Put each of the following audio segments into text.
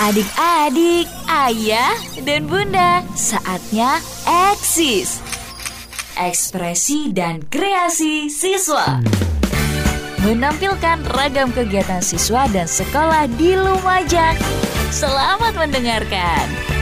Adik-adik, ayah, dan bunda, saatnya eksis. Ekspresi dan kreasi siswa. Menampilkan ragam kegiatan siswa dan sekolah di Lumajang. Selamat mendengarkan.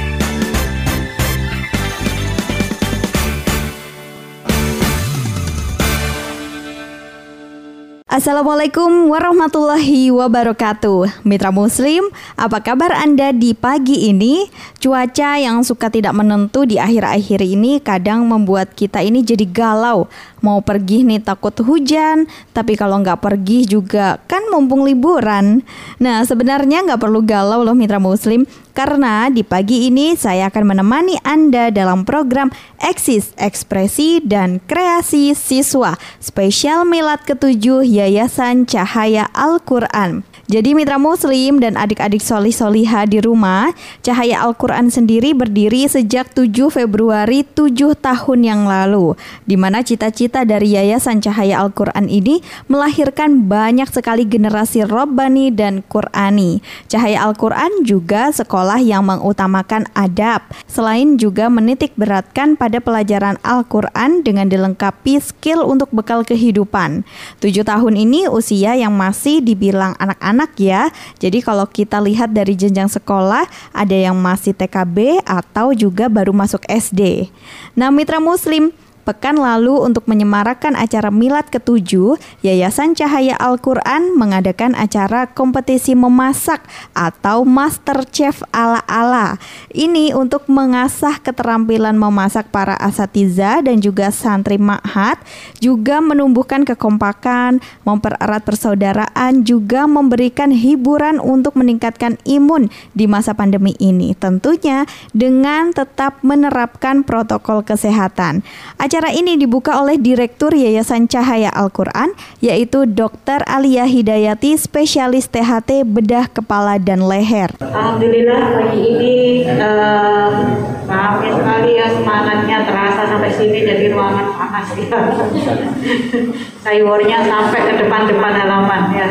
Assalamualaikum warahmatullahi wabarakatuh Mitra Muslim, apa kabar Anda di pagi ini? Cuaca yang suka tidak menentu di akhir-akhir ini kadang membuat kita ini jadi galau Mau pergi nih takut hujan, tapi kalau nggak pergi juga kan mumpung liburan Nah sebenarnya nggak perlu galau loh Mitra Muslim karena di pagi ini saya akan menemani Anda dalam program Eksis Ekspresi dan Kreasi Siswa spesial Milad ketujuh Yayasan Cahaya Al-Quran. Jadi mitra muslim dan adik-adik solih soliha di rumah, Cahaya Al-Quran sendiri berdiri sejak 7 Februari 7 tahun yang lalu. Di mana cita-cita dari Yayasan Cahaya Al-Quran ini melahirkan banyak sekali generasi Robbani dan Qurani. Cahaya Al-Quran juga sekolah yang mengutamakan adab, selain juga menitik beratkan pada pelajaran Al-Quran dengan dilengkapi skill untuk bekal kehidupan. 7 tahun ini usia yang masih dibilang anak-anak anak ya. Jadi kalau kita lihat dari jenjang sekolah ada yang masih TKB atau juga baru masuk SD. Nah, mitra muslim Pekan lalu untuk menyemarakan acara Milad ke-7, Yayasan Cahaya Al-Quran mengadakan acara kompetisi memasak atau Master Chef ala-ala. Ini untuk mengasah keterampilan memasak para asatiza dan juga santri ma'had, juga menumbuhkan kekompakan, mempererat persaudaraan, juga memberikan hiburan untuk meningkatkan imun di masa pandemi ini. Tentunya dengan tetap menerapkan protokol kesehatan. Acara Acara ini dibuka oleh Direktur Yayasan Cahaya Al-Quran, yaitu Dr. Alia Hidayati, spesialis THT bedah kepala dan leher. Alhamdulillah pagi ini uh, ramai sekali ya semangatnya terasa sampai sini jadi ruangan panas ya. Sayurnya sampai ke depan-depan halaman ya.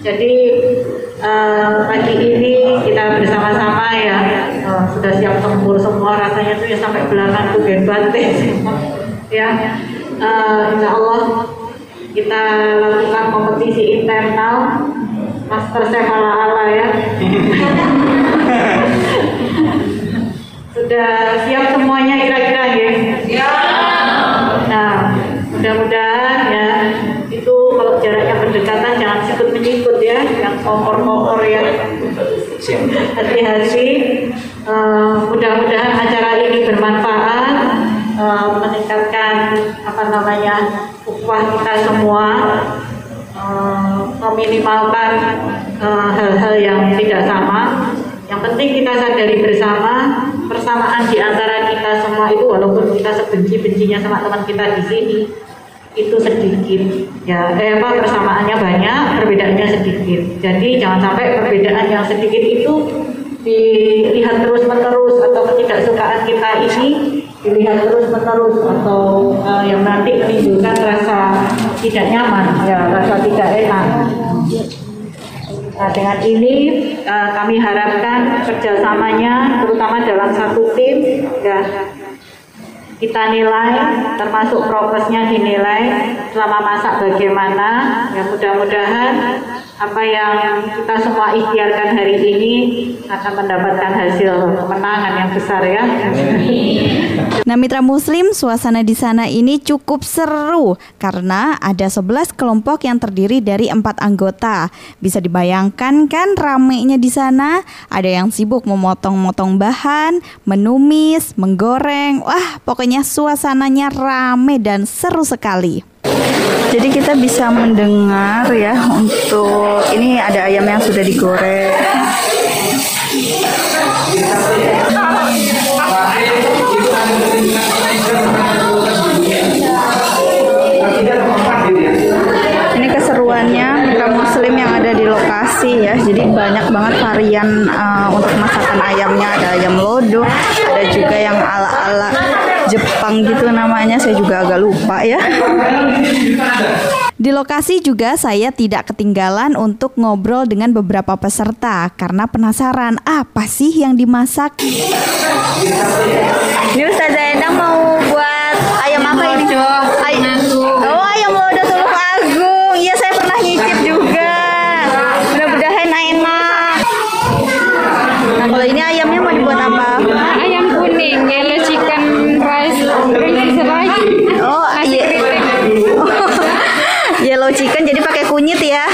Jadi uh, pagi ini kita bersama-sama ya uh, sudah siap tempur semua rasanya tuh ya sampai belakang tuh bante ya uh, insya Allah kita lakukan kompetisi internal master chef ala ala ya. Sudah siap semuanya kira-kira ya? Ya. Nah mudah-mudahan ya itu kalau jaraknya berdekatan jangan sikut menyikut ya yang kokor-kokor ya. Hati-hati. Uh, mudah-mudahan acara ini bermanfaat uh, meningkatkan apa namanya upah kita semua uh, meminimalkan eh, hal-hal uh, yang tidak sama. Yang penting kita sadari bersama persamaan di antara kita semua itu walaupun kita sebenci-bencinya sama teman kita di sini itu sedikit. Ya eh apa persamaannya banyak perbedaannya sedikit. Jadi jangan sampai perbedaan yang sedikit itu dilihat terus menerus atau ketidaksukaan kita ini dilihat terus menerus atau uh, yang nanti menimbulkan rasa tidak nyaman. Ya rasa tidak enak. Nah, dengan ini uh, kami harapkan kerjasamanya terutama dalam satu tim ya kita nilai termasuk progresnya dinilai selama masak bagaimana. Ya mudah-mudahan apa yang kita semua ikhtiarkan hari ini akan mendapatkan hasil kemenangan yang besar ya. Nah mitra muslim suasana di sana ini cukup seru karena ada 11 kelompok yang terdiri dari empat anggota. Bisa dibayangkan kan ramenya di sana ada yang sibuk memotong-motong bahan, menumis, menggoreng. Wah pokoknya suasananya rame dan seru sekali. Jadi kita bisa mendengar ya untuk ini ada ayam yang sudah digoreng. Lokasi ya. Jadi banyak banget varian uh, untuk masakan ayamnya. Ada ayam lodo, ada juga yang ala-ala Jepang gitu namanya. Saya juga agak lupa ya. Di lokasi juga saya tidak ketinggalan untuk ngobrol dengan beberapa peserta karena penasaran apa sih yang dimasak. Ini Ustazah Endang mau Yellow chicken jadi pakai kunyit ya.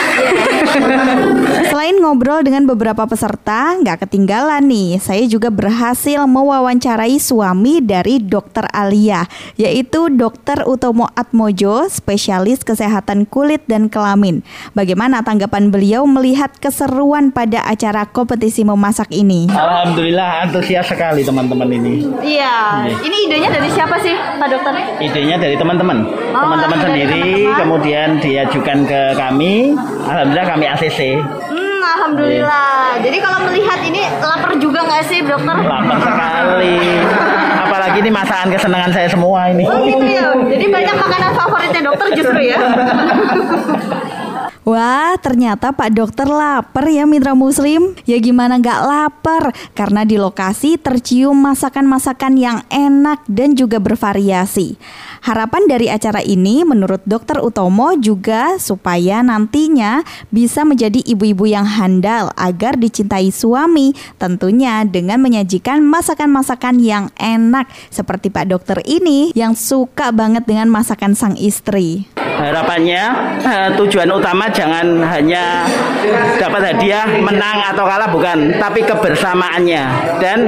Selain ngobrol dengan beberapa peserta, nggak ketinggalan nih. Saya juga berhasil mewawancarai suami dari Dokter Alia, yaitu Dokter Utomo Atmojo, spesialis kesehatan kulit dan kelamin. Bagaimana tanggapan beliau melihat keseruan pada acara kompetisi memasak ini? Alhamdulillah antusias sekali teman-teman ini. Iya, ini idenya dari siapa sih, Pak Dokter? Idenya dari teman-teman, Oh, teman-teman dari sendiri, teman-teman. kemudian diajukan ke kami. Alhamdulillah kami ACC. Hmm, alhamdulillah. Jadi kalau melihat ini lapar juga nggak sih, dokter? Lapar sekali. Apalagi ini masakan kesenangan saya semua ini. Oh gitu ya. Jadi banyak makanan favoritnya dokter justru ya. Wah, ternyata Pak Dokter lapar ya mitra muslim. Ya gimana nggak lapar? Karena di lokasi tercium masakan-masakan yang enak dan juga bervariasi. Harapan dari acara ini menurut Dokter Utomo juga supaya nantinya bisa menjadi ibu-ibu yang handal agar dicintai suami. Tentunya dengan menyajikan masakan-masakan yang enak seperti Pak Dokter ini yang suka banget dengan masakan sang istri. Harapannya eh, tujuan utama jangan hanya dapat hadiah menang atau kalah bukan, tapi kebersamaannya dan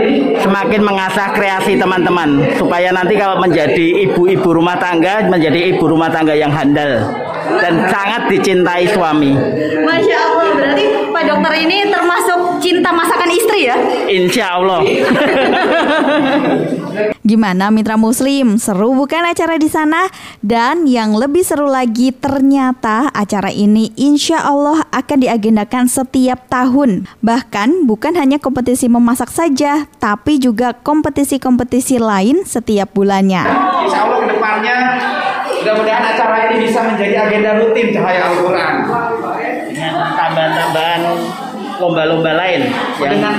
semakin mengasah kreasi teman-teman supaya nanti kalau menjadi ibu-ibu rumah tangga menjadi ibu rumah tangga yang handal dan sangat dicintai suami. Masya Allah, berarti Pak Dokter ini termasuk cinta masakan istri ya? Insya Allah. Gimana mitra muslim? Seru bukan acara di sana? Dan yang lebih seru lagi ternyata acara ini insya Allah akan diagendakan setiap tahun. Bahkan bukan hanya kompetisi memasak saja, tapi juga kompetisi-kompetisi lain setiap bulannya. Insya Allah ke depannya mudah-mudahan acara ini bisa menjadi agenda rutin cahaya Al-Quran. Dengan tambahan-tambahan lomba-lomba lain yang Dengan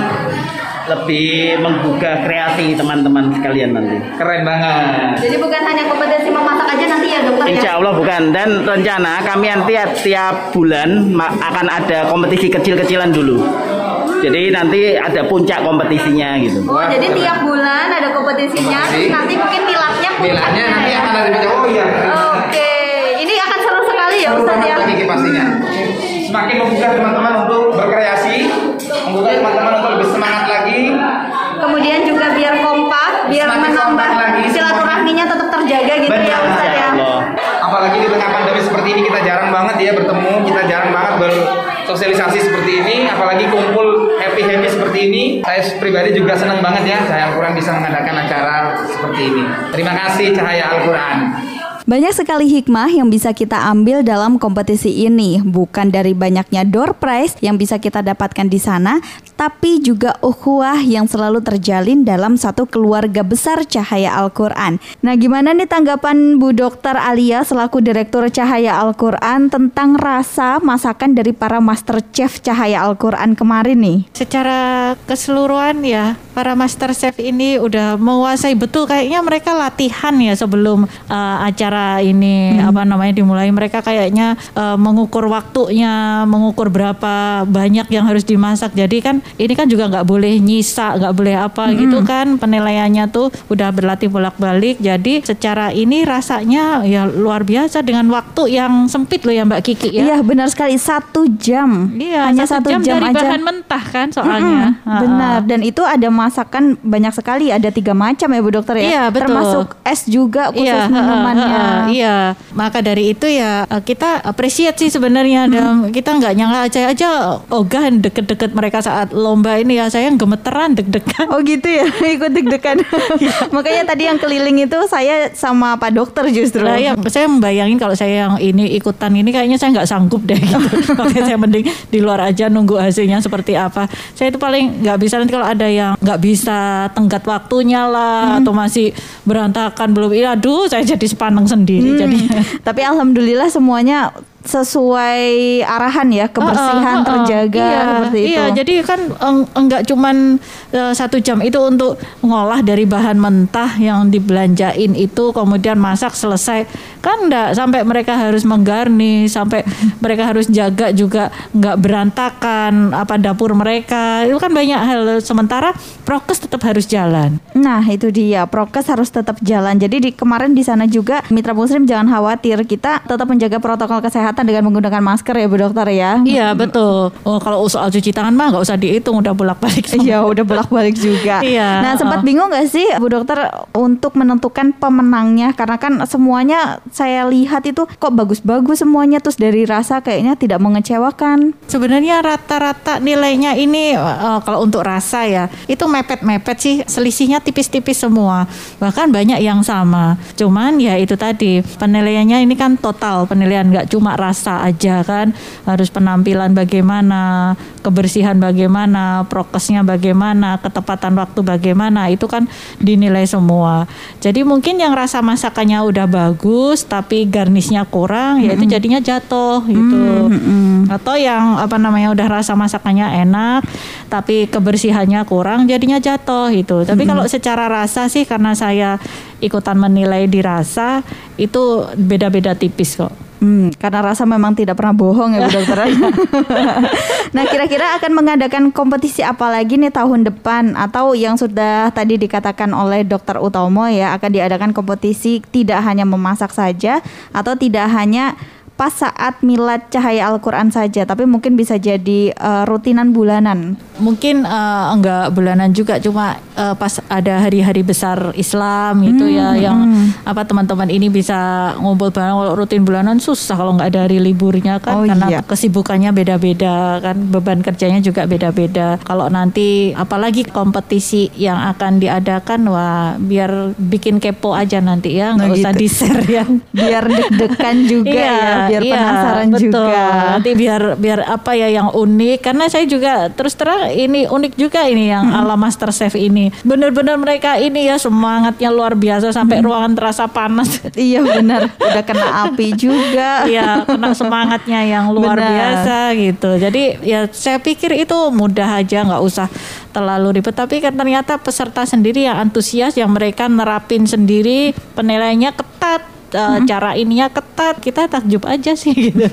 lebih menggugah kreasi teman-teman sekalian nanti. keren banget. Jadi bukan hanya kompetisi memasak aja nanti ya dokter Insya Allah bukan dan rencana kami nanti tiap bulan akan ada kompetisi kecil-kecilan dulu. Jadi nanti ada puncak kompetisinya gitu. Oh jadi tiap bulan ada kompetisinya, Kompetisi. nanti mungkin milapnya Bilangnya nanti akan ada oh iya. Oke, ini akan seru sekali ya Ustaz ya. lagi pastinya. Semakin membuka teman-teman untuk berkreasi, membuka teman-teman untuk lebih semangat lagi. Kemudian juga biar kompak, biar Semakin menambah kompak lagi silaturahminya tetap terjaga gitu ya Benar, Ustaz ya. Insya Allah. Apalagi di tengah pandemi seperti ini kita jarang banget ya bertemu, kita jarang banget bersosialisasi seperti ini, apalagi kumpul happy-happy seperti ini. Saya pribadi juga senang banget ya Cahaya Al-Quran bisa mengadakan acara seperti ini. Terima kasih Cahaya Al-Quran. Banyak sekali hikmah yang bisa kita ambil dalam kompetisi ini, bukan dari banyaknya door prize yang bisa kita dapatkan di sana, tapi juga ukhuwah yang selalu terjalin dalam satu keluarga besar Cahaya Al-Quran. Nah, gimana nih tanggapan Bu Dokter Alia selaku Direktur Cahaya Al-Quran tentang rasa masakan dari para master chef Cahaya Al-Quran kemarin nih? secara keseluruhan ya para master chef ini udah menguasai betul kayaknya mereka latihan ya sebelum uh, acara ini apa namanya dimulai mereka kayaknya uh, mengukur waktunya mengukur berapa banyak yang harus dimasak jadi kan ini kan juga nggak boleh nyisa nggak boleh apa gitu kan penilaiannya tuh udah berlatih bolak-balik jadi secara ini rasanya ya luar biasa dengan waktu yang sempit loh ya Mbak Kiki ya Iya benar sekali satu jam. Iya, hanya satu, jam, dari aja. bahan mentah kan soalnya. Mm-mm, benar. Dan itu ada masakan banyak sekali, ada tiga macam ya Bu Dokter ya. Iya, betul. Termasuk es juga khusus Iya, minumannya. Iya. Maka dari itu ya eh, kita appreciate sih sebenarnya dan kita nggak nyangka aja aja ogah deket-deket mereka saat lomba ini ya saya gemeteran deg-degan. Oh gitu ya, ikut deg-degan. Makanya tadi yang keliling itu saya sama Pak Dokter justru. Nah, ya, saya membayangin kalau saya yang ini ikutan ini kayaknya saya nggak sanggup deh gitu. Makanya saya mending di luar aja nunggu hasilnya seperti apa. Saya itu paling nggak bisa nanti kalau ada yang nggak bisa tenggat waktunya lah atau masih berantakan belum. Iya, aduh saya jadi sepaneng sendiri. Jadi Tapi alhamdulillah semuanya sesuai arahan ya, kebersihan Uh, uh, uh, uh. terjaga Iya, seperti itu. Iya, jadi kan eng- enggak cuman eh, satu jam itu untuk ngolah dari bahan mentah yang dibelanjain itu kemudian masak selesai kan enggak sampai mereka harus menggarni sampai mereka harus jaga juga enggak berantakan apa dapur mereka itu kan banyak hal sementara prokes tetap harus jalan. Nah, itu dia. Prokes harus tetap jalan. Jadi di kemarin di sana juga mitra muslim jangan khawatir. Kita tetap menjaga protokol kesehatan dengan menggunakan masker ya, Bu Dokter ya. Iya betul. Oh kalau soal cuci tangan mah nggak usah dihitung udah bolak balik. Iya udah bolak-balik juga. Iya, Nah sempat uh. bingung gak sih Bu Dokter untuk menentukan pemenangnya karena kan semuanya saya lihat itu kok bagus-bagus semuanya terus dari rasa kayaknya tidak mengecewakan. Sebenarnya rata-rata nilainya ini eh, kalau untuk rasa ya itu mepet-mepet sih selisihnya tipis-tipis semua bahkan banyak yang sama. Cuman ya itu tadi penilaiannya ini kan total penilaian nggak cuma rasa aja kan harus penampilan bagaimana kebersihan bagaimana prokesnya bagaimana ketepatan waktu bagaimana itu kan dinilai semua. Jadi mungkin yang rasa masakannya udah bagus tapi garnisnya kurang ya itu jadinya jatuh gitu. Atau yang apa namanya udah rasa masakannya enak tapi kebersihannya kurang jadinya jatuh itu tapi kalau secara rasa sih karena saya ikutan menilai di rasa itu beda-beda tipis kok Hmm, karena rasa memang tidak pernah bohong ya Bu Dokter. nah kira-kira akan mengadakan kompetisi apa lagi nih tahun depan atau yang sudah tadi dikatakan oleh Dokter Utomo ya akan diadakan kompetisi tidak hanya memasak saja atau tidak hanya pas saat milad cahaya Al-Quran saja tapi mungkin bisa jadi eh, rutinan bulanan. mungkin eh, enggak bulanan juga cuma eh, pas ada hari-hari besar Islam gitu ya yang apa teman-teman ini bisa ngumpul bareng kalau rutin bulanan susah kalau nggak ada hari liburnya kan Oh, karena iya. kesibukannya beda-beda kan beban kerjanya juga beda-beda kalau nanti apalagi kompetisi yang akan diadakan wah biar bikin kepo aja nanti ya nggak Nah, usah gitu. di share ya Biar deg-degan juga ya, biar iya, penasaran betul. juga. Nanti biar biar apa ya yang unik karena saya juga terus terang ini unik juga ini yang ala Master Chef ini. Benar-benar mereka ini ya semangatnya luar biasa sampai ruangan terasa panas. Iya benar, udah kena api juga. Iya, kena semangatnya yang luar Benar. biasa gitu. Jadi ya saya pikir itu mudah aja, nggak usah terlalu ribet. Tapi kan ternyata peserta sendiri yang antusias, yang mereka nerapin sendiri, penilaiannya ketat, eh, cara ininya ketat. Kita takjub aja sih gitu.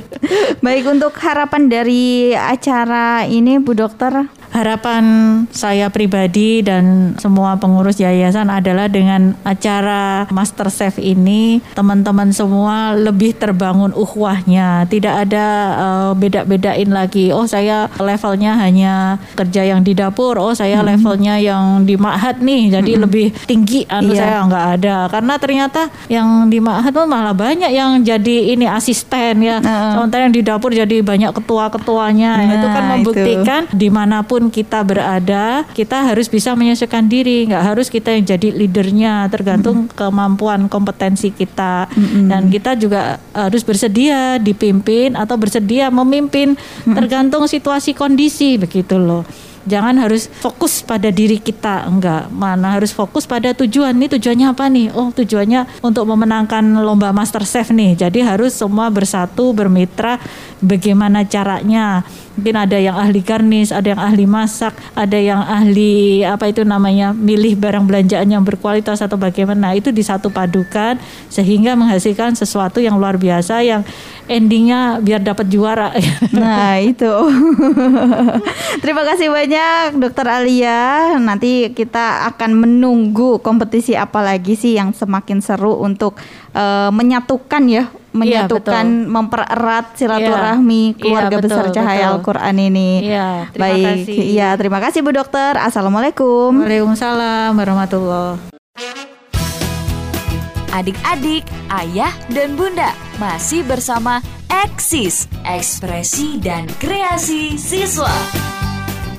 Baik untuk harapan dari acara ini Bu Dokter. Harapan saya pribadi dan semua pengurus yayasan adalah dengan acara Master Chef ini teman-teman semua lebih terbangun uhwahnya. Tidak ada eh, beda-bedain lagi. Oh saya levelnya hanya kerja yang di dapur. Oh saya levelnya yang di ma'had nih. Jadi lebih tinggi anu Iya. saya nggak ada. Karena ternyata yang di ma'had tuh malah banyak yang jadi ini asisten ya. Sementara yang di dapur jadi banyak ketua-ketuanya. itu kan Nah, membuktikan di mana pun kita berada kita harus bisa menyesuaikan diri. Nggak harus kita yang jadi leadernya tergantung kemampuan kompetensi kita. Dan kita juga harus bersedia dipimpin atau bersedia memimpin tergantung situasi kondisi begitu loh Jangan harus fokus pada diri kita, enggak. Mana harus fokus pada tujuan. Nih tujuannya apa nih? Oh, tujuannya untuk memenangkan lomba Master Chef nih. Jadi harus semua bersatu, bermitra bagaimana caranya. Mungkin ada yang ahli garnis, ada yang ahli masak, ada yang ahli apa itu namanya milih barang belanjaan yang berkualitas atau bagaimana. Itu disatu padukan sehingga menghasilkan sesuatu yang luar biasa yang endingnya biar dapat juara. Nah itu Terima kasih banyak Dokter Alia Nanti kita akan menunggu kompetisi apa lagi sih yang semakin seru untuk eh, menyatukan ya Menyatukan, betul. mempererat silaturahmi Iya, keluarga iya, besar betul, cahaya betul. Al-Quran ini Iya, terima Baik, kasih. iya terima kasih Bu Dokter Assalamualaikum Waalaikumsalam warahmatullahi Adik-adik, ayah, dan bunda masih bersama Eksis, ekspresi dan kreasi siswa.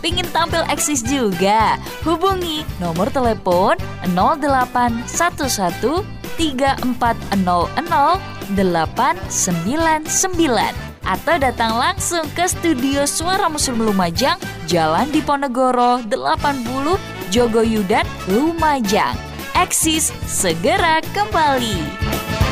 Pingin tampil eksis juga? Hubungi nomor telepon 0811 3400 899 atau datang langsung ke studio Suara Muslim Lumajang, Jalan Diponegoro 80, Jogoyudan, Lumajang. Eksis segera kembali.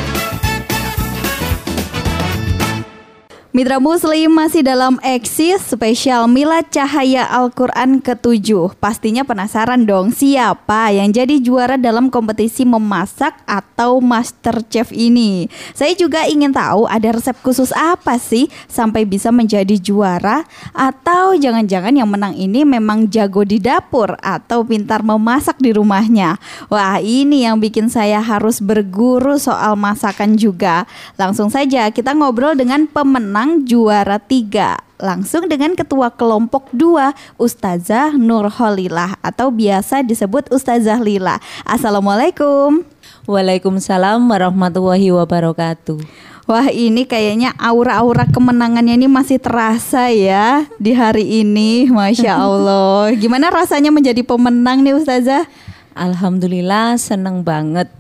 Mitra Muslim masih dalam eksis spesial Milad Cahaya Al-Quran ke-7 Pastinya penasaran dong siapa yang jadi juara dalam kompetisi memasak atau master chef ini? Saya juga ingin tahu ada resep khusus apa sih sampai bisa menjadi juara? Atau jangan-jangan yang menang ini memang jago di dapur atau pintar memasak di rumahnya? Wah ini yang bikin saya harus berguru soal masakan juga. Langsung saja kita ngobrol dengan pemenang pemenang juara tiga langsung dengan ketua kelompok 2 Ustazah Nur Holilah atau biasa disebut Ustazah Lila. Assalamualaikum. Waalaikumsalam warahmatullahi wabarakatuh. Wah ini kayaknya aura-aura kemenangannya ini masih terasa ya di hari ini Masya Allah Gimana rasanya menjadi pemenang nih Ustazah? Alhamdulillah seneng banget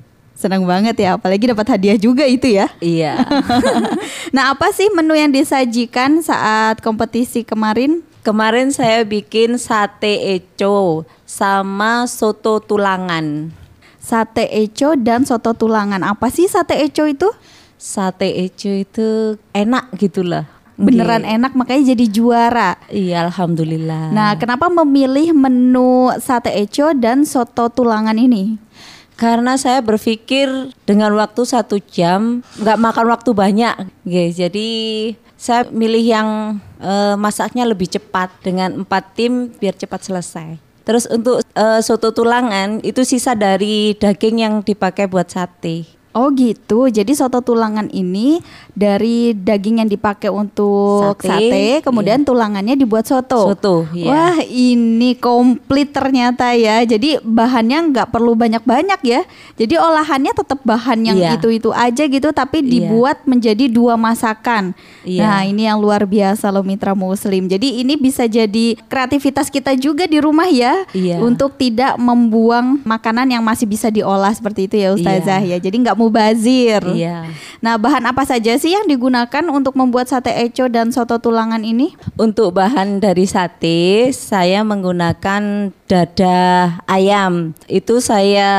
Senang banget ya, apalagi dapat hadiah juga itu ya. Iya. nah, apa sih menu yang disajikan saat kompetisi kemarin? Kemarin saya bikin sate eco sama soto tulangan. Sate eco dan soto tulangan. Apa sih sate eco itu? Sate eco itu enak gitulah. Beneran enak makanya jadi juara. Iya, alhamdulillah. Nah, kenapa memilih menu sate eco dan soto tulangan ini? Karena saya berpikir dengan waktu satu jam nggak makan waktu banyak guys jadi saya milih yang uh, masaknya lebih cepat dengan empat tim biar cepat selesai. Terus untuk uh, soto tulangan itu sisa dari daging yang dipakai buat sate Oh gitu. Jadi soto tulangan ini dari daging yang dipakai untuk sate, sate kemudian iya. tulangannya dibuat soto. Soto. Iya. Wah ini komplit ternyata ya. Jadi bahannya nggak perlu banyak-banyak ya. Jadi olahannya tetap bahan yang iya. itu-itu aja gitu, tapi iya. dibuat menjadi dua masakan. Iya. Nah ini yang luar biasa loh mitra muslim. Jadi ini bisa jadi kreativitas kita juga di rumah ya, iya. untuk tidak membuang makanan yang masih bisa diolah seperti itu ya Ustazah iya. ya. Jadi nggak mubazir. Iya. Nah, bahan apa saja sih yang digunakan untuk membuat sate eco dan soto tulangan ini? Untuk bahan dari sate, saya menggunakan dada ayam. Itu saya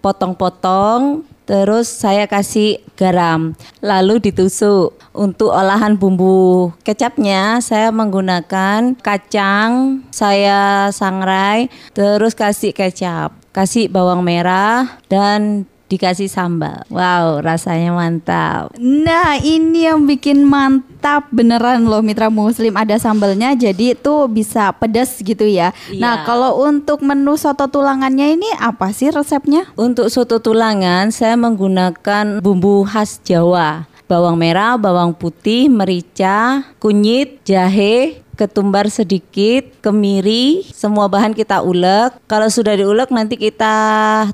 potong-potong Terus saya kasih garam, lalu ditusuk. Untuk olahan bumbu kecapnya saya menggunakan kacang, saya sangrai, terus kasih kecap, kasih bawang merah dan dikasih sambal. Wow, rasanya mantap. Nah, ini yang bikin mantap beneran loh Mitra Muslim ada sambalnya jadi itu bisa pedas gitu ya. Iya. Nah, kalau untuk menu soto tulangannya ini apa sih resepnya? Untuk soto tulangan saya menggunakan bumbu khas Jawa bawang merah, bawang putih, merica, kunyit, jahe, ketumbar sedikit, kemiri, semua bahan kita ulek. Kalau sudah diulek nanti kita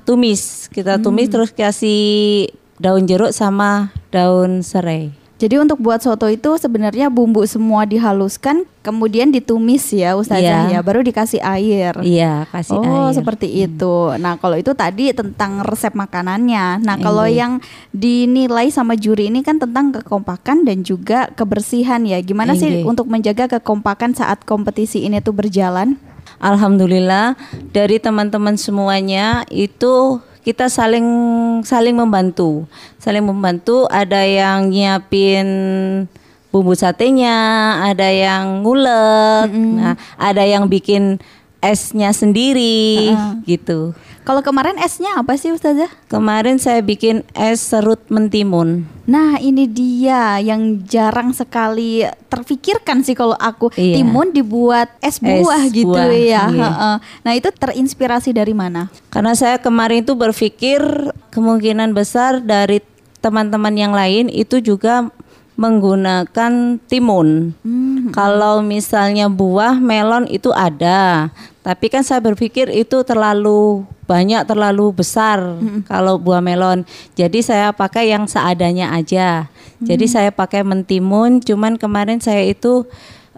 tumis. Kita tumis hmm. terus kasih daun jeruk sama daun serai. Jadi untuk buat soto itu sebenarnya bumbu semua dihaluskan, kemudian ditumis ya Ustazah yeah. ya, baru dikasih air. Iya, kasih oh, air. Oh, seperti hmm. itu. Nah, kalau itu tadi tentang resep makanannya. Nah, kalau iya. yang dinilai sama juri ini kan tentang kekompakan dan juga kebersihan ya. Gimana sih untuk menjaga kekompakan saat kompetisi ini tuh berjalan? Alhamdulillah dari teman-teman semuanya itu kita saling saling membantu saling membantu ada yang nyiapin bumbu satenya ada yang ngulek mm -hmm. nah ada yang bikin esnya sendiri uh -uh. gitu kalau kemarin esnya apa sih Ustazah? Kemarin saya bikin es serut mentimun. Nah ini dia yang jarang sekali terfikirkan sih kalau aku iya. timun dibuat es buah es gitu buah, ya. Iya. Nah itu terinspirasi dari mana? Karena saya kemarin itu berpikir kemungkinan besar dari teman-teman yang lain itu juga menggunakan timun. Hmm. Kalau misalnya buah melon itu ada, tapi kan saya berpikir itu terlalu banyak terlalu besar kalau buah melon. Jadi saya pakai yang seadanya aja. Jadi Mm. saya pakai mentimun. Cuman kemarin saya itu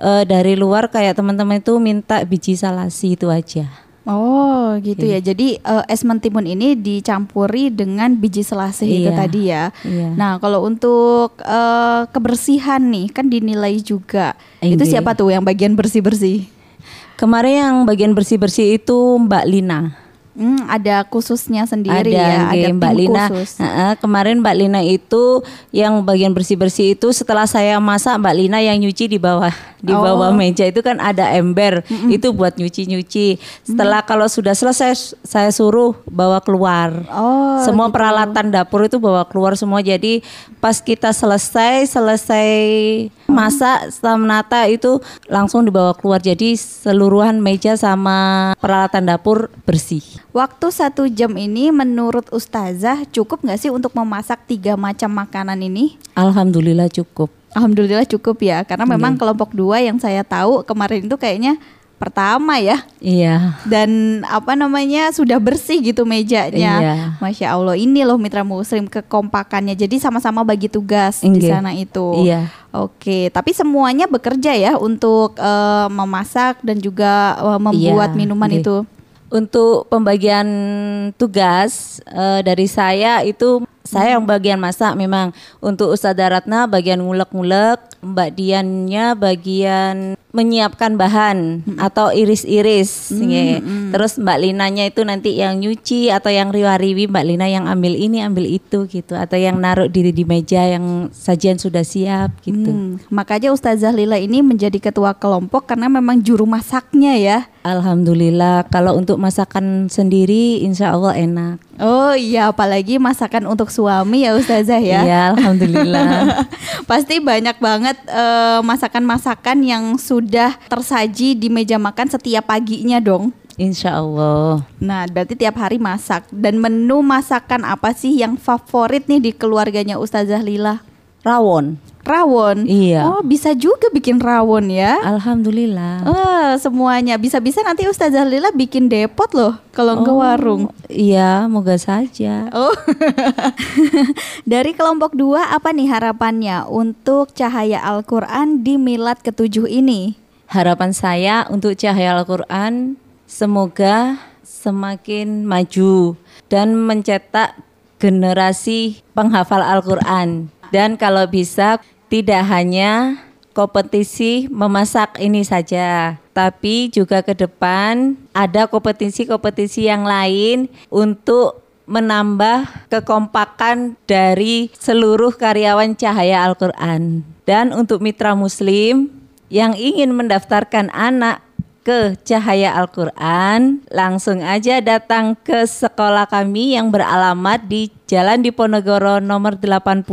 eh, dari luar kayak teman-teman itu minta biji salasi itu aja. Oh gitu ya. Jadi eh, es mentimun ini dicampuri dengan biji selasih itu Iya. tadi ya. Iya. Nah kalau untuk eh, kebersihan nih kan dinilai juga. Itu Iya. siapa tuh yang bagian bersih bersih? Kemarin yang bagian bersih-bersih itu Mbak Lina. Hmm, ada khususnya sendiri ada ya. Ada Mbak Lina. khusus. Heeh, kemarin Mbak Lina itu yang bagian bersih-bersih itu setelah saya masak Mbak Lina yang nyuci di bawah di Oh. bawah meja itu kan ada ember itu buat nyuci-nyuci. Setelah kalau sudah selesai saya suruh bawa keluar. Oh, semua gitu. peralatan dapur itu bawa keluar semua. Jadi pas kita selesai selesai masak setelah menata itu langsung dibawa keluar. Jadi seluruhan meja sama peralatan dapur bersih. Waktu satu jam ini menurut Ustazah cukup nggak sih untuk memasak tiga macam makanan ini? Alhamdulillah cukup. Alhamdulillah cukup ya, karena Iya. memang kelompok dua yang saya tahu kemarin itu kayaknya pertama ya Iya. dan apa namanya sudah bersih gitu mejanya. Iya. Masya Allah ini loh mitra muslim kekompakannya. Jadi sama-sama bagi tugas di Nggih. sana itu. Iya. Oke, tapi semuanya bekerja ya untuk eh, memasak dan juga eh, membuat Iya, minuman nggih. itu. Untuk pembagian tugas eh, dari saya itu saya yang bagian masak memang untuk Ustazah Ratna bagian ngulek-ngulek, Mbak Diannya bagian menyiapkan bahan atau iris-iris. nggih. Terus Mbak Linanya itu nanti yang nyuci atau yang riwa-riwi Mbak Lina yang ambil ini ambil itu gitu atau yang naruh di di meja yang sajian sudah siap gitu. Hmm, makanya Ustazah Lila ini menjadi ketua kelompok karena memang juru masaknya ya. Alhamdulillah kalau untuk masakan sendiri insya Allah enak. Oh iya, apalagi masakan untuk suami ya Ustazah ya. Iya, alhamdulillah. Pasti banyak banget eh, masakan-masakan yang sudah tersaji di meja makan setiap paginya dong. Insya Allah. Nah, berarti tiap hari masak. Dan menu masakan apa sih yang favorit nih di keluarganya Ustazah Lila? Rawon. Rawon. Iya. Oh, bisa juga bikin rawon ya. Alhamdulillah. Wah, semuanya bisa-bisa nanti Ustazah Lila bikin depot loh kalau ke Oh, warung. Iya, moga saja. Oh. Dari kelompok dua apa nih harapannya untuk cahaya Al-Qur'an di milad ketujuh ini? Harapan saya untuk cahaya Al-Quran semoga semakin maju dan mencetak generasi penghafal Al-Quran. Dan kalau bisa tidak hanya kompetisi memasak ini saja, tapi juga ke depan ada kompetisi-kompetisi yang lain untuk menambah kekompakan dari seluruh karyawan cahaya Al-Quran. Dan untuk mitra muslim yang ingin mendaftarkan anak ke Cahaya Al-Quran, langsung aja datang ke sekolah kami yang beralamat di Jalan Diponegoro nomor 80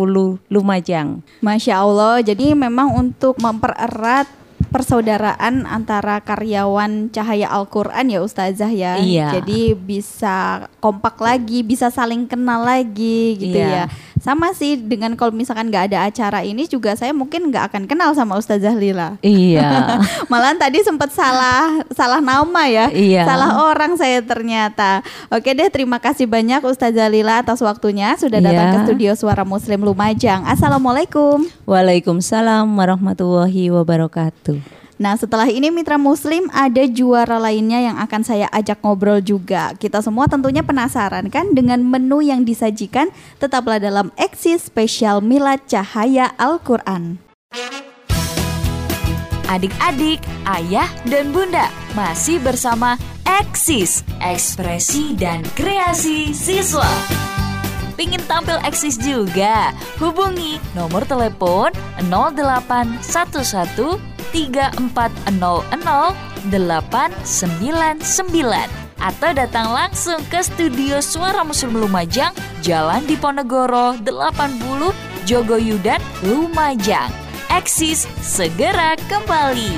Lumajang. Masya Allah, jadi memang untuk mempererat persaudaraan antara karyawan Cahaya Al-Qur'an ya Ustazah ya. Iya. Jadi bisa kompak lagi, bisa saling kenal lagi gitu ya. Sama sih dengan kalau misalkan nggak ada acara ini juga saya mungkin nggak akan kenal sama Ustazah Lila. Iya. Malahan tadi sempat salah salah nama ya. Iya. Salah orang saya ternyata. Oke deh, terima kasih banyak Ustazah Lila atas waktunya sudah datang Iya. ke studio Suara Muslim Lumajang. Assalamualaikum. Waalaikumsalam warahmatullahi wabarakatuh. Nah, setelah ini Mitra Muslim ada juara lainnya yang akan saya ajak ngobrol juga. Kita semua tentunya penasaran kan dengan menu yang disajikan. Tetaplah dalam Eksis Spesial Milad Cahaya Al-Qur'an. Adik-adik, ayah, dan bunda masih bersama Eksis, ekspresi dan kreasi siswa. Pingin tampil eksis juga? Hubungi nomor telepon 0811 3400 899 atau datang langsung ke studio Suara Muslim Lumajang, Jalan Diponegoro 80 Jogoyudan, Lumajang. Eksis segera kembali.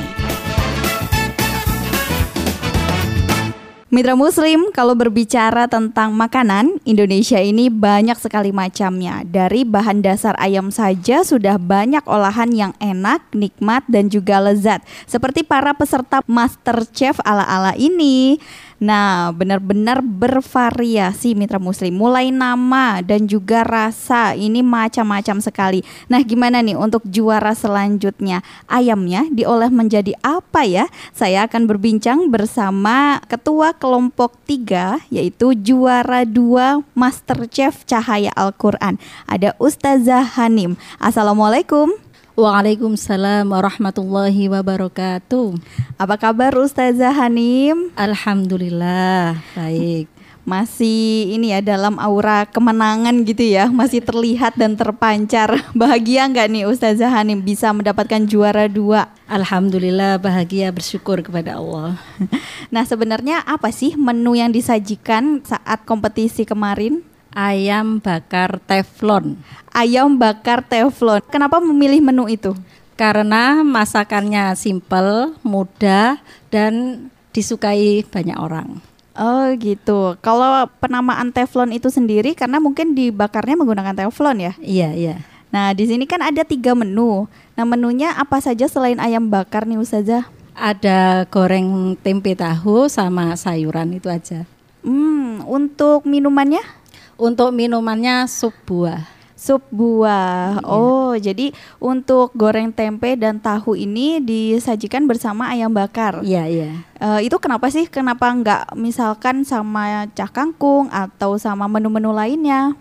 Mitra Muslim, kalau berbicara tentang makanan, Indonesia ini banyak sekali macamnya. Dari bahan dasar ayam saja sudah banyak olahan yang enak, nikmat, dan juga lezat. Seperti para peserta Master Chef ala-ala ini. Nah, benar-benar bervariasi mitra muslim. Mulai nama dan juga rasa ini macam-macam sekali. Nah, gimana nih untuk juara selanjutnya? Ayamnya diolah menjadi apa ya? Saya akan berbincang bersama ketua kelompok 3 yaitu juara 2 Master Chef Cahaya Al-Qur'an. Ada Ustazah Hanim. Assalamualaikum. Waalaikumsalam warahmatullahi wabarakatuh. Apa kabar Ustazah Hanim? Alhamdulillah, baik. Masih ini ya dalam aura kemenangan gitu ya, masih terlihat dan terpancar. Bahagia nggak nih Ustazah Hanim bisa mendapatkan juara dua? Alhamdulillah bahagia bersyukur kepada Allah. Nah sebenarnya apa sih menu yang disajikan saat kompetisi kemarin? Ayam bakar teflon. Ayam bakar teflon. Kenapa memilih menu itu? Karena masakannya simple, mudah, dan disukai banyak orang. Oh gitu. Kalau penamaan teflon itu sendiri karena mungkin dibakarnya menggunakan teflon ya? Iya, iya. Nah di sini kan ada tiga menu. Nah menunya apa saja selain ayam bakar nih Ustazah? Ada goreng tempe tahu sama sayuran itu aja. Hmm, untuk minumannya? Untuk minumannya sup buah. Sup buah. Oh, jadi untuk goreng tempe dan tahu ini disajikan bersama ayam bakar. Iya, iya. Eh, itu kenapa sih? Kenapa nggak misalkan sama cah kangkung atau sama menu-menu lainnya?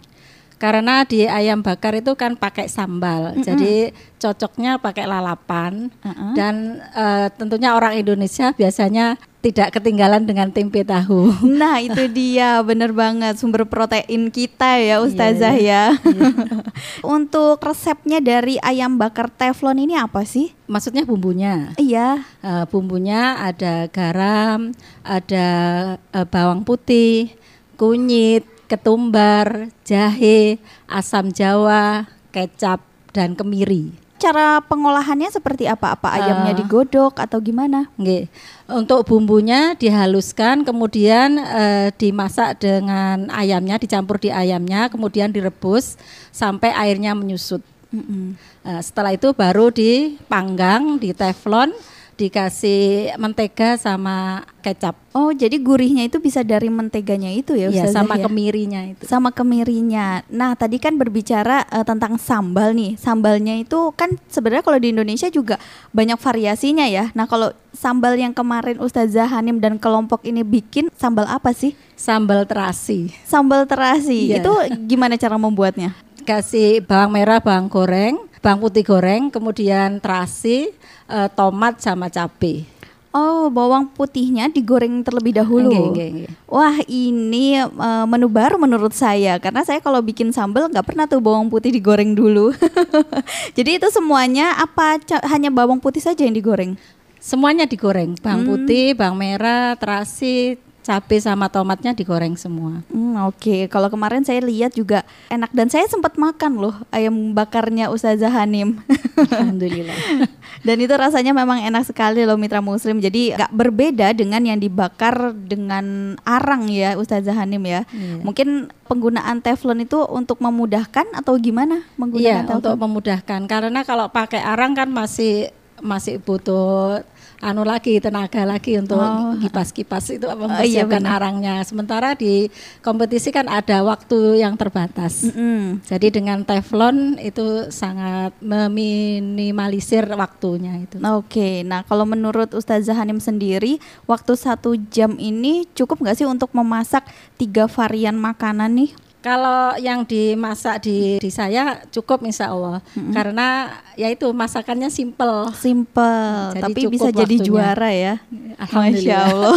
Karena di ayam bakar itu kan pakai sambal, jadi cocoknya pakai lalapan Mm-mm. dan eh, tentunya orang Indonesia biasanya tidak ketinggalan dengan tempe tahu. Nah, itu dia bener banget sumber protein kita ya Ustazah Iya, ya. untuk resepnya dari ayam bakar teflon ini apa sih? Maksudnya bumbunya. Iya. Eh, bumbunya ada garam, ada eh, bawang putih, kunyit, ketumbar, jahe, asam jawa, kecap dan kemiri. Cara pengolahannya seperti apa? Apa ayamnya Eh. digodok atau gimana? Nggih. Untuk bumbunya dihaluskan, kemudian eh, dimasak dengan ayamnya, dicampur di ayamnya, kemudian direbus sampai airnya menyusut. Eh, setelah itu baru dipanggang di teflon, dikasih mentega sama kecap. Oh, jadi gurihnya itu bisa dari menteganya itu ya Ya, sama ya? kemirinya itu. sama kemirinya. Nah, tadi kan berbicara eh, tentang sambal nih. Sambalnya itu kan sebenarnya kalau di Indonesia juga banyak variasinya ya. Nah, kalau sambal yang kemarin Ustazah Hanim dan kelompok ini bikin sambal apa sih? Sambal terasi. Sambal terasi. Iya. Itu gimana cara membuatnya? Kasih bawang merah, bawang goreng, bawang putih goreng, kemudian terasi, eh, tomat sama cabai. Oh, bawang putihnya digoreng terlebih dahulu. Nggih, nggih, nggih. Wah, ini eh, menu baru menurut saya karena saya kalau bikin sambal nggak pernah tuh bawang putih digoreng dulu. Jadi itu semuanya apa hanya bawang putih saja yang digoreng? Semuanya digoreng, bawang Hmm. putih, bawang merah, terasi, cabai sama tomatnya digoreng semua. Hmm, Oke, kalau kemarin saya lihat juga enak dan saya sempat makan loh ayam bakarnya Ustazah Hanim. Alhamdulillah. dan itu rasanya memang enak sekali loh mitra muslim. Jadi nggak berbeda dengan yang dibakar dengan arang ya Ustazah Hanim ya. Iya. Mungkin penggunaan teflon itu untuk memudahkan atau gimana menggunakan teflon? untuk memudahkan karena kalau pakai arang kan masih masih butuh anu lagi tenaga lagi untuk Oh. kipas-kipas itu iya mempersiapkan benar. arangnya. Sementara di kompetisi kan ada waktu yang terbatas. Mm-mm. Jadi dengan teflon itu sangat meminimalisir waktunya itu. Oke, nah kalau menurut Ustazah Hanim sendiri, waktu satu jam ini cukup nggak sih untuk memasak tiga varian makanan nih? Kalau yang dimasak di, di saya cukup insya Allah karena ya itu masakannya simple. Simple, Jadi tapi bisa jadi waktunya. juara ya. Alhamdulillah. Masya Allah.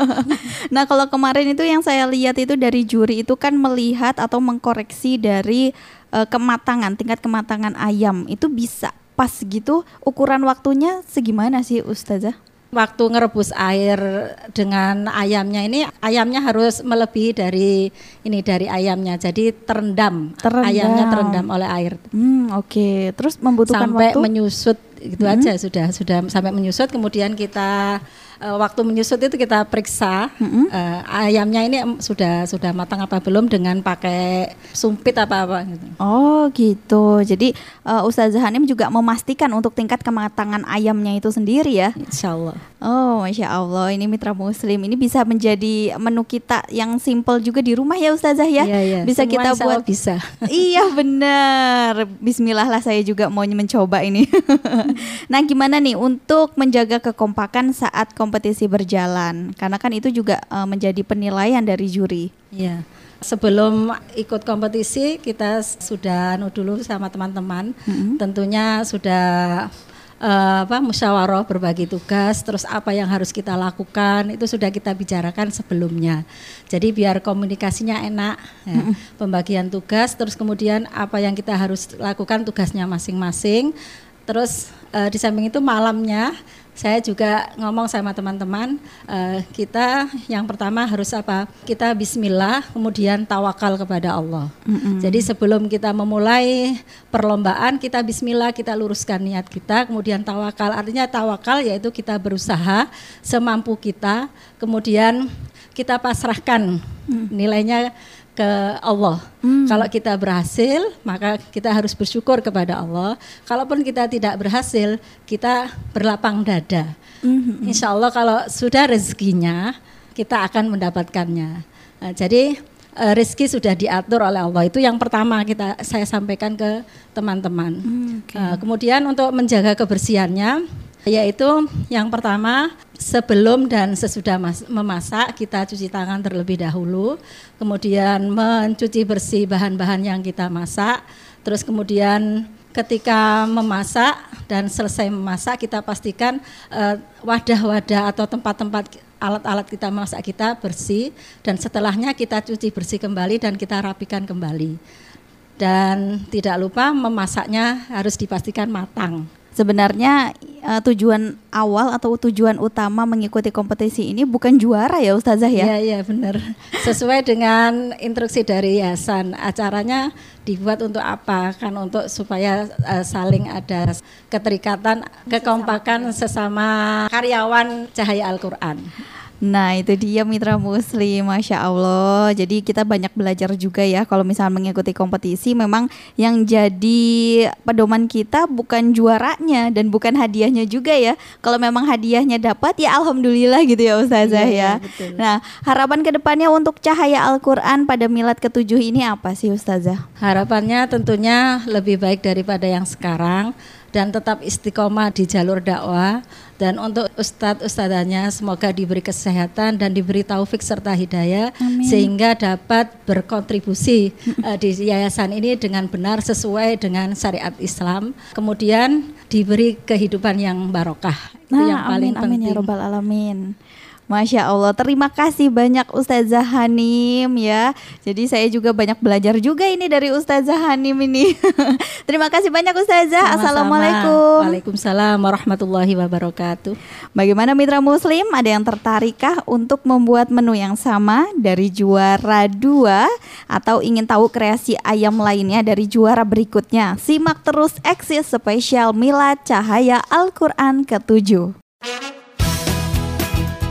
nah kalau kemarin itu yang saya lihat itu dari juri itu kan melihat atau mengkoreksi dari eh, kematangan, tingkat kematangan ayam itu bisa pas gitu. Ukuran waktunya segimana sih Ustazah? Waktu ngerebus air dengan ayamnya ini ayamnya harus melebihi dari ini dari ayamnya. Jadi terendam, Terendam. ayamnya terendam oleh air Hmm, oke. Terus membutuhkan sampai waktu? menyusut itu aja sudah sudah sampai menyusut kemudian kita eh, waktu menyusut itu kita periksa eh, ayamnya ini sudah sudah matang apa belum dengan pakai sumpit apa apa gitu. Oh gitu. Jadi uh, Ustazah Hanim juga memastikan untuk tingkat kematangan ayamnya itu sendiri ya. Insya Allah. Oh, masya Allah, ini mitra Muslim. Ini bisa menjadi menu kita yang simple juga di rumah ya, Ustazah ya. Iya, iya. Bisa Semua kita buat. bisa. iya benar. Bismillah lah saya juga mau mencoba ini. nah, gimana nih untuk menjaga kekompakan saat kompetisi berjalan? Karena kan itu juga uh, menjadi penilaian dari juri. Iya. Sebelum ikut kompetisi kita sudah anu dulu sama teman-teman. Tentunya sudah eh, apa musyawarah berbagi tugas, terus apa yang harus kita lakukan itu sudah kita bicarakan sebelumnya. Jadi biar komunikasinya enak, ya. pembagian tugas, terus kemudian apa yang kita harus lakukan tugasnya masing-masing. Terus eh, di samping itu malamnya saya juga ngomong sama teman-teman eh, kita yang pertama harus apa? Kita Bismillah kemudian tawakal kepada Allah. Jadi sebelum kita memulai perlombaan kita Bismillah kita luruskan niat kita kemudian tawakal. Artinya tawakal yaitu kita berusaha semampu kita kemudian kita pasrahkan nilainya ke Allah. Kalau kita berhasil, maka kita harus bersyukur kepada Allah. Kalaupun kita tidak berhasil, kita berlapang dada. Insya Allah kalau sudah rezekinya, kita akan mendapatkannya. Nah, jadi eh, rezeki sudah diatur oleh Allah. Itu yang pertama kita saya sampaikan ke teman-teman. Eh, kemudian untuk menjaga kebersihannya, yaitu yang pertama sebelum dan sesudah mas- memasak kita cuci tangan terlebih dahulu, kemudian mencuci bersih bahan-bahan yang kita masak, terus kemudian ketika memasak dan selesai memasak kita pastikan eh, wadah-wadah atau tempat-tempat alat-alat kita masak kita bersih dan setelahnya kita cuci bersih kembali dan kita rapikan kembali. Dan tidak lupa memasaknya harus dipastikan matang. Sebenarnya eh, tujuan awal atau tujuan utama mengikuti kompetisi ini bukan juara ya Ustazah ya? Iya, iya benar. Sesuai dengan instruksi dari yayasan, acaranya dibuat untuk apa? Kan untuk supaya eh, saling ada keterikatan, kekompakan sesama karyawan Cahaya Al-Qur'an. Nah itu dia mitra muslim. Masya Allah. Jadi kita banyak belajar juga ya Kalau misalnya mengikuti kompetisi. Memang yang jadi pedoman kita bukan juaranya Dan bukan hadiahnya juga ya. Kalau memang hadiahnya dapat ya Alhamdulillah gitu ya Ustazah Iya, ya. betul. Nah harapan ke depannya untuk cahaya Al-Quran pada milad ketujuh ini apa sih Ustazah? Harapannya tentunya lebih baik daripada yang sekarang dan tetap istiqomah di jalur dakwah. Dan untuk ustadz ustadzanya semoga diberi kesehatan dan diberi taufik serta hidayah sehingga dapat berkontribusi eh, di yayasan ini dengan benar sesuai dengan syariat Islam. Kemudian diberi kehidupan yang barokah. Itu yang paling Nah, amin, amin penting. Ya robbal alamin. Masya Allah, terima kasih banyak Ustazah Hanim ya. Jadi saya juga banyak belajar juga ini dari Ustazah Hanim ini. terima kasih banyak Ustazah. Sama-sama. Assalamualaikum. Waalaikumsalam warahmatullahi wabarakatuh Bagaimana mitra muslim? Ada yang tertarikkah untuk membuat menu yang sama dari juara dua atau ingin tahu kreasi ayam lainnya dari juara berikutnya? Simak terus eksis spesial Milad Cahaya Al-Quran ke-7.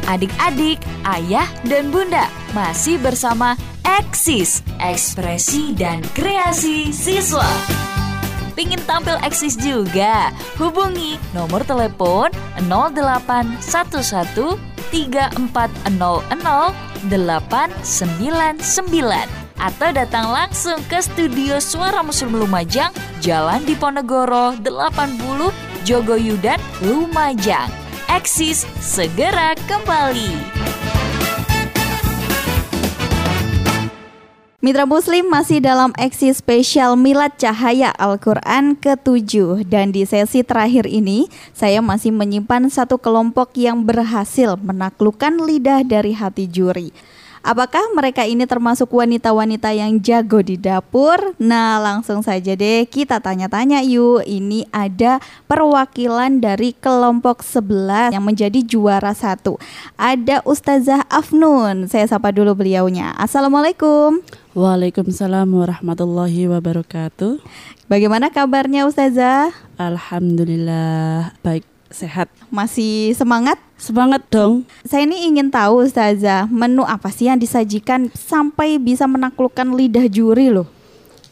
Adik-adik, ayah, dan bunda masih bersama Eksis, ekspresi dan kreasi siswa. Pingin tampil eksis juga? Hubungi nomor telepon 0811 3400 899 atau datang langsung ke studio Suara Muslim Lumajang, Jalan Diponegoro 80 Jogoyudan, Lumajang. Eksis segera kembali. Mitra Muslim masih dalam eksi spesial Milad Cahaya Al-Quran ke-7 Dan di sesi terakhir ini saya masih menyimpan satu kelompok yang berhasil menaklukkan lidah dari hati juri Apakah mereka ini termasuk wanita-wanita yang jago di dapur? Nah langsung saja deh kita tanya-tanya yuk Ini ada perwakilan dari kelompok 11 yang menjadi juara satu Ada Ustazah Afnun Saya sapa dulu beliaunya Assalamualaikum Waalaikumsalam warahmatullahi wabarakatuh. Bagaimana kabarnya Ustazah? Alhamdulillah baik. Sehat. Masih semangat? Semangat dong. Saya ini ingin tahu Ustazah, menu apa sih yang disajikan sampai bisa menaklukkan lidah juri loh?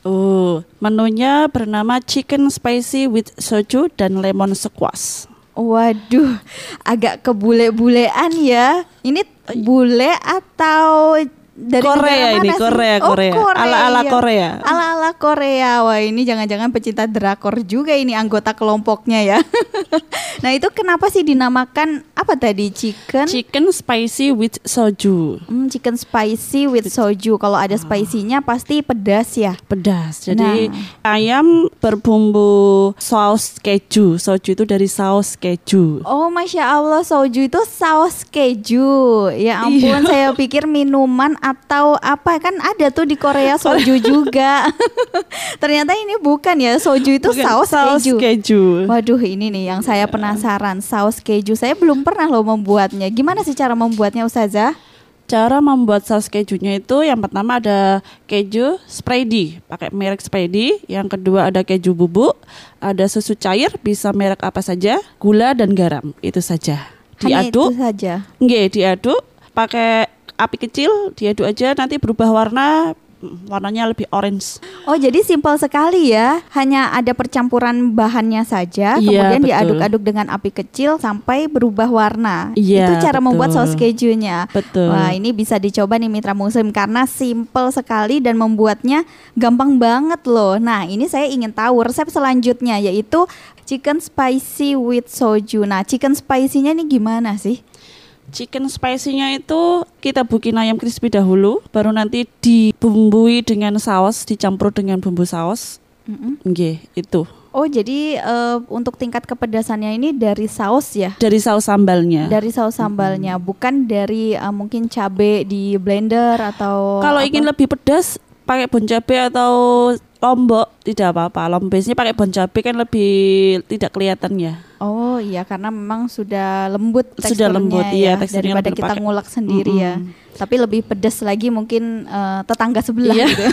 Oh, menunya bernama chicken spicy with soju dan lemon squash. Waduh, agak kebule-bulean ya. Ini bule atau dari Korea ini, mana sih? Korea, Oh, Korea. Ala-ala Korea. Ala-ala Korea. Wah, ini jangan-jangan pecinta drakor juga ini anggota kelompoknya ya. nah, itu kenapa sih dinamakan apa tadi? Chicken? Chicken spicy with soju. Hmm, chicken spicy with soju. Kalau ada spicy-nya pasti pedas ya. Pedas. Jadi Nah. ayam berbumbu saus keju. Soju itu dari saus keju. Oh, masya Allah, soju itu saus keju. Ya ampun, Iya. saya pikir minuman atau apa kan ada tuh di Korea soju juga. Ternyata ini bukan ya, soju itu Bukan, saus, saus keju. keju. Waduh, ini nih yang saya penasaran, saus keju. Saya belum pernah loh membuatnya. Gimana sih cara membuatnya, Ustazah? Cara membuat saus kejunya itu yang pertama ada keju Sprady, pakai merek Sprady. Yang kedua ada keju bubuk, ada susu cair, bisa merek apa saja, gula dan garam, itu saja. Hanya Diaduk, itu saja. nggih, diaduk pakai api kecil, diaduk aja nanti berubah warna, warnanya lebih orange. Oh, jadi simpel sekali ya. Hanya ada percampuran bahannya saja, Iya, kemudian betul. diaduk-aduk dengan api kecil sampai berubah warna. Iya, Itu cara membuat betul. saus kejunya. Betul. Wah, ini bisa dicoba nih mitra muslim karena simpel sekali dan membuatnya gampang banget loh. Nah, ini saya ingin tahu resep selanjutnya yaitu chicken spicy with soju. Nah, chicken spicy-nya ini gimana sih? Chicken spicy-nya itu kita bikin ayam crispy dahulu, baru nanti dibumbui dengan saus, dicampur dengan bumbu saus. Mm-mm. Nggih, itu. Oh, jadi eh, untuk tingkat kepedasannya ini dari saus ya? Dari saus sambalnya. Dari saus sambalnya, bukan dari eh, mungkin cabe di blender atau Kalau apa? ingin lebih pedas pakai bon cabe atau lombok tidak apa-apa. Lomboknya pakai bon cabe kan lebih tidak kelihatan ya. Oh iya karena memang sudah lembut Sudah teksturnya lembut, ya, iya, teksturnya daripada kita pakai. ngulek sendiri ya. Mm-mm. Tapi lebih pedas lagi mungkin eh, tetangga sebelah Iya. gitu.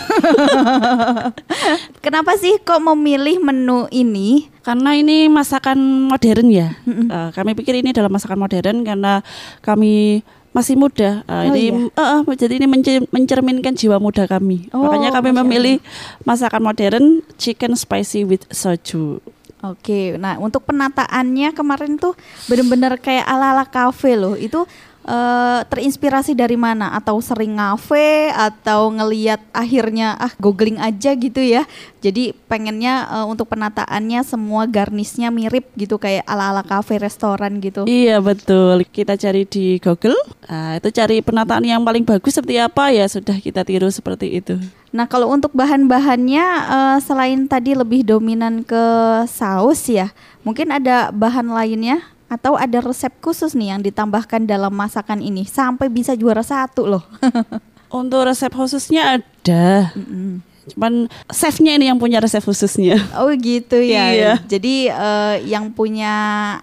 Kenapa sih kok memilih menu ini? Karena ini masakan modern ya. Eh, kami pikir ini adalah masakan modern karena kami masih muda. Eh, Oh, ini iya. eh, eh, jadi ini mencer- mencerminkan jiwa muda kami. Oh, Makanya kami memilih masakan modern chicken spicy with soju. Oke, nah untuk penataannya kemarin tuh bener-bener kayak ala-ala kafe loh. Itu eh, terinspirasi dari mana? Atau sering ngafe atau ngeliat akhirnya ah googling aja gitu ya. Jadi pengennya eh, untuk penataannya semua garnisnya mirip gitu kayak ala-ala kafe restoran gitu. Iya betul. Kita cari di Google. Nah, itu cari penataan yang paling bagus seperti apa ya sudah kita tiru seperti itu. Nah kalau untuk bahan-bahannya eh, selain tadi lebih dominan ke saus ya, mungkin ada bahan lainnya atau ada resep khusus nih yang ditambahkan dalam masakan ini sampai bisa juara satu loh. Untuk resep khususnya ada. Cuman chefnya ini yang punya resep khususnya. Oh gitu ya. Iya. Jadi eh, yang punya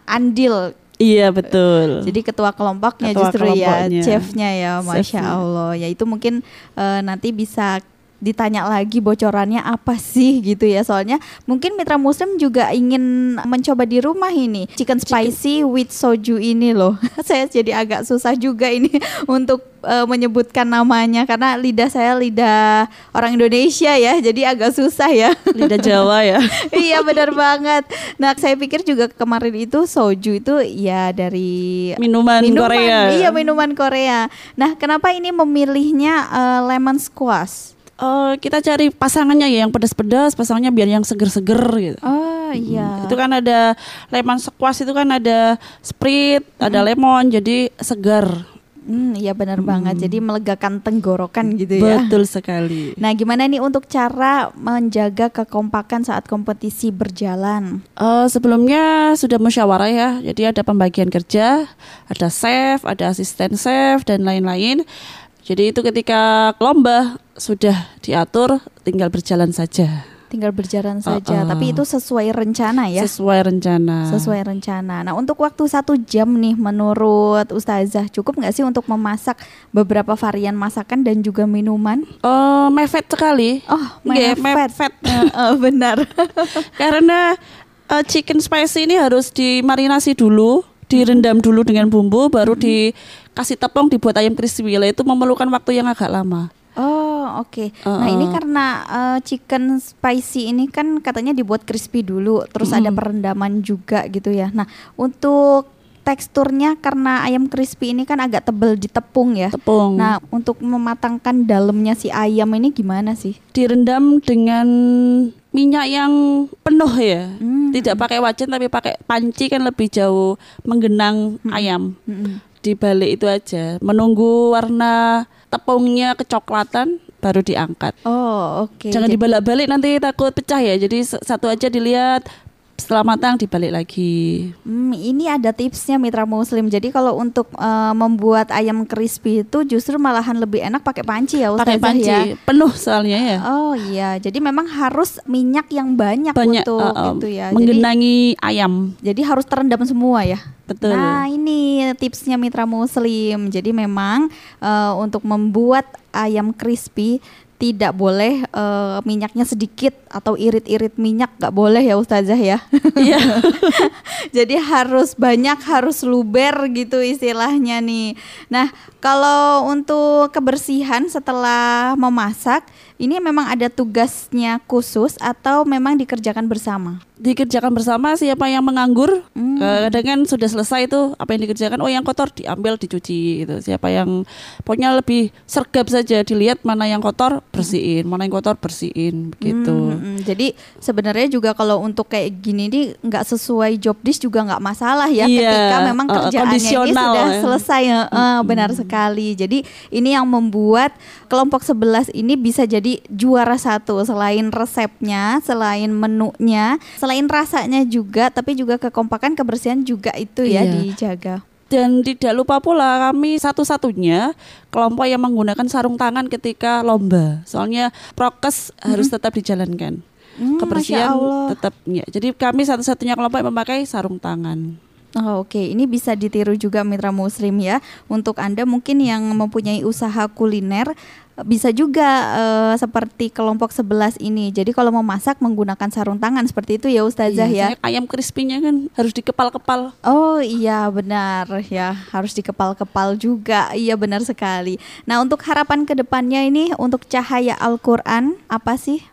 andil. Iya betul. Jadi ketua kelompoknya Ketua justru ya, kelompoknya. chefnya ya, masya Chefnya. Allah. Ya itu mungkin eh, nanti bisa ditanya lagi bocorannya apa sih gitu ya soalnya mungkin mitra muslim juga ingin mencoba di rumah ini chicken spicy with soju ini loh saya jadi agak susah juga ini untuk eh, menyebutkan namanya karena lidah saya lidah orang Indonesia ya jadi agak susah ya Lidah Jawa ya. iya benar banget. Nah saya pikir juga kemarin itu soju itu ya dari Minuman Korea. Iya minuman Korea. Nah kenapa ini memilihnya eh, lemon squash? Oh, kita cari pasangannya ya yang pedas-pedas, pasangannya biar yang seger-seger gitu. Oh iya. Itu kan ada lemon squash itu kan ada sprite, ada lemon jadi segar. Hmm, iya benar banget. Jadi melegakan tenggorokan gitu ya. Betul sekali. Nah gimana nih untuk cara menjaga kekompakan saat kompetisi berjalan? Eh, sebelumnya sudah musyawarah ya, jadi ada pembagian kerja, ada chef, ada asisten chef dan lain-lain. Jadi itu ketika lomba sudah diatur, tinggal berjalan saja Tinggal berjalan saja. Uh-uh. Tapi itu sesuai rencana ya. sesuai rencana. Sesuai rencana. Nah, untuk waktu satu jam nih, menurut Ustazah cukup nggak sih untuk memasak beberapa varian masakan dan juga minuman? Oh, mepet sekali. Oh, mepet. mepet. Eh, eh, benar. Karena eh, chicken spicy ini harus dimarinasi dulu, direndam dulu dengan bumbu, baru dikasih tepung dibuat ayam crispy. Lah itu memerlukan waktu yang agak lama. Oh oke. Nah Uh-uh. ini karena eh, chicken spicy ini kan katanya dibuat crispy dulu, terus ada Mm. perendaman juga gitu ya. Nah untuk teksturnya karena ayam crispy ini kan agak tebel di tepung ya. Tepung. Nah untuk mematangkan dalamnya si ayam ini gimana sih? direndam dengan minyak yang penuh ya. Hmm. Tidak pakai wajan tapi pakai panci kan lebih jauh menggenang ayam. Mm-mm. Di balik itu aja. Menunggu warna tepungnya kecoklatan baru diangkat. Oh oke. Jangan Jadi- dibalik-balik nanti takut pecah ya. Jadi satu aja dilihat setelah matang dibalik lagi. Hmm, ini ada tipsnya mitra muslim. Jadi kalau untuk eh, membuat ayam crispy itu justru malahan lebih enak pakai panci ya Pakai Ustazah panci ya. penuh soalnya ya. Oh iya, jadi memang harus minyak yang banyak, Banyak untuk uh, uh, itu ya. Jadi, menggenangi ayam. jadi harus terendam semua ya. Betul. Nah ini tipsnya mitra muslim. Jadi memang eh, untuk membuat ayam crispy tidak boleh eh, minyaknya sedikit atau irit-irit minyak nggak boleh ya Ustazah ya. Iya. Jadi harus banyak, harus luber gitu istilahnya nih. Nah, kalau untuk kebersihan setelah memasak, ini memang ada tugasnya khusus atau memang dikerjakan bersama? Dikerjakan bersama siapa yang menganggur Hmm. eh, kadang kan sudah selesai itu apa yang dikerjakan oh yang kotor diambil dicuci gitu siapa yang pokoknya lebih sergap saja dilihat mana yang kotor bersihin mana yang kotor bersihin begitu Hmm, hmm, Jadi sebenarnya juga kalau untuk kayak gini nih nggak sesuai job disk juga nggak masalah ya Iya, ketika memang uh, kerjaannya ini kondisional sudah ya. selesai eh, eh, benar sekali. Jadi ini yang membuat kelompok 11 ini bisa jadi juara satu selain resepnya, selain menunya, selain rasanya juga, tapi juga kekompakan kebersihan juga itu ya Iya. dijaga. dan tidak lupa pula kami satu-satunya kelompok yang menggunakan sarung tangan ketika lomba. Soalnya prokes harus tetap dijalankan. Hmm, kebersihan tetap ya. Jadi kami satu-satunya kelompok yang memakai sarung tangan. Oh, Oke, ini bisa ditiru juga mitra muslim ya. Untuk Anda mungkin yang mempunyai usaha kuliner bisa juga eh, seperti kelompok 11 ini. Jadi kalau mau masak menggunakan sarung tangan seperti itu ya Ustazah ya. Iya, soalnya ayam crispy-nya kan harus dikepal-kepal Oh iya benar ya harus dikepal-kepal juga iya benar sekali. Nah untuk harapan ke depannya ini untuk cahaya Al-Quran apa sih?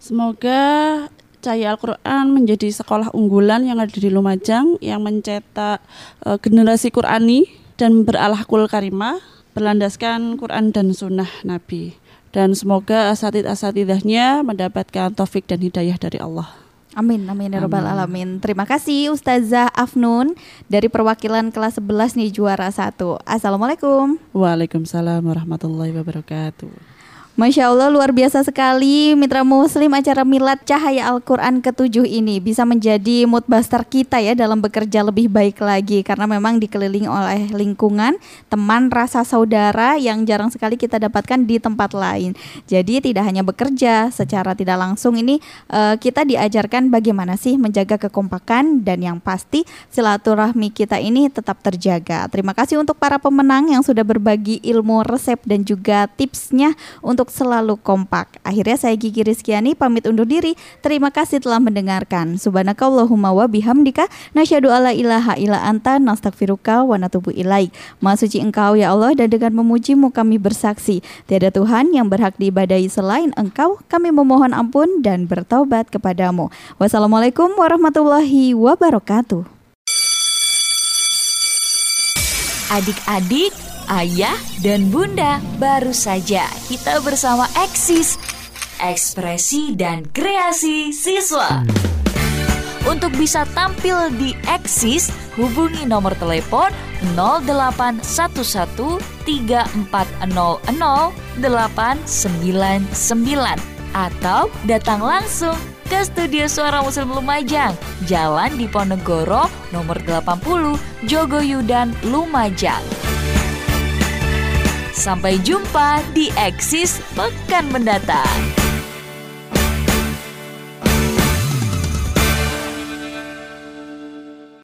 Semoga Cahaya Al-Quran menjadi sekolah unggulan yang ada di Lumajang yang mencetak eh, generasi Qurani dan beralahkul karimah, berlandaskan Quran dan Sunnah Nabi. Dan semoga asatid-asatidahnya mendapatkan taufik dan hidayah dari Allah. Amin amin ya rabbal alamin. Terima kasih Ustazah Afnun dari perwakilan kelas 11 nih juara satu. Assalamualaikum. Waalaikumsalam warahmatullahi wabarakatuh. Masya Allah luar biasa sekali Mitra Muslim acara Milad Cahaya Al-Quran ke-7 ini Bisa menjadi moodbuster kita ya dalam bekerja lebih baik lagi. Karena memang dikelilingi oleh lingkungan, teman, rasa saudara Yang jarang sekali kita dapatkan di tempat lain. Jadi tidak hanya bekerja secara tidak langsung ini eh, Kita diajarkan bagaimana sih menjaga kekompakan Dan yang pasti silaturahmi kita ini tetap terjaga. Terima kasih untuk para pemenang yang sudah berbagi ilmu resep dan juga tipsnya untuk selalu kompak. Akhirnya saya Gigi Rizkyani pamit undur diri. Terima kasih telah mendengarkan. Subhanakallahumma wa bihamdika nasyhadu alla ilaha illa anta nastaghfiruka wa natubu ilaik. Maha suci Engkau ya Allah dan dengan memujimu kami bersaksi tiada Tuhan yang berhak diibadahi selain Engkau. Kami memohon ampun dan bertaubat kepadamu. Wassalamualaikum warahmatullahi wabarakatuh. Adik-adik, ayah, dan bunda, baru saja kita bersama Eksis, ekspresi dan kreasi siswa. Untuk bisa tampil di Eksis, hubungi nomor telepon 08413400 atau datang langsung ke Studio Suara Muslim Lumajang, Jalan Diponegoro, nomor 80, Jogoyudan, Lumajang. Sampai jumpa di Eksis pekan mendatang.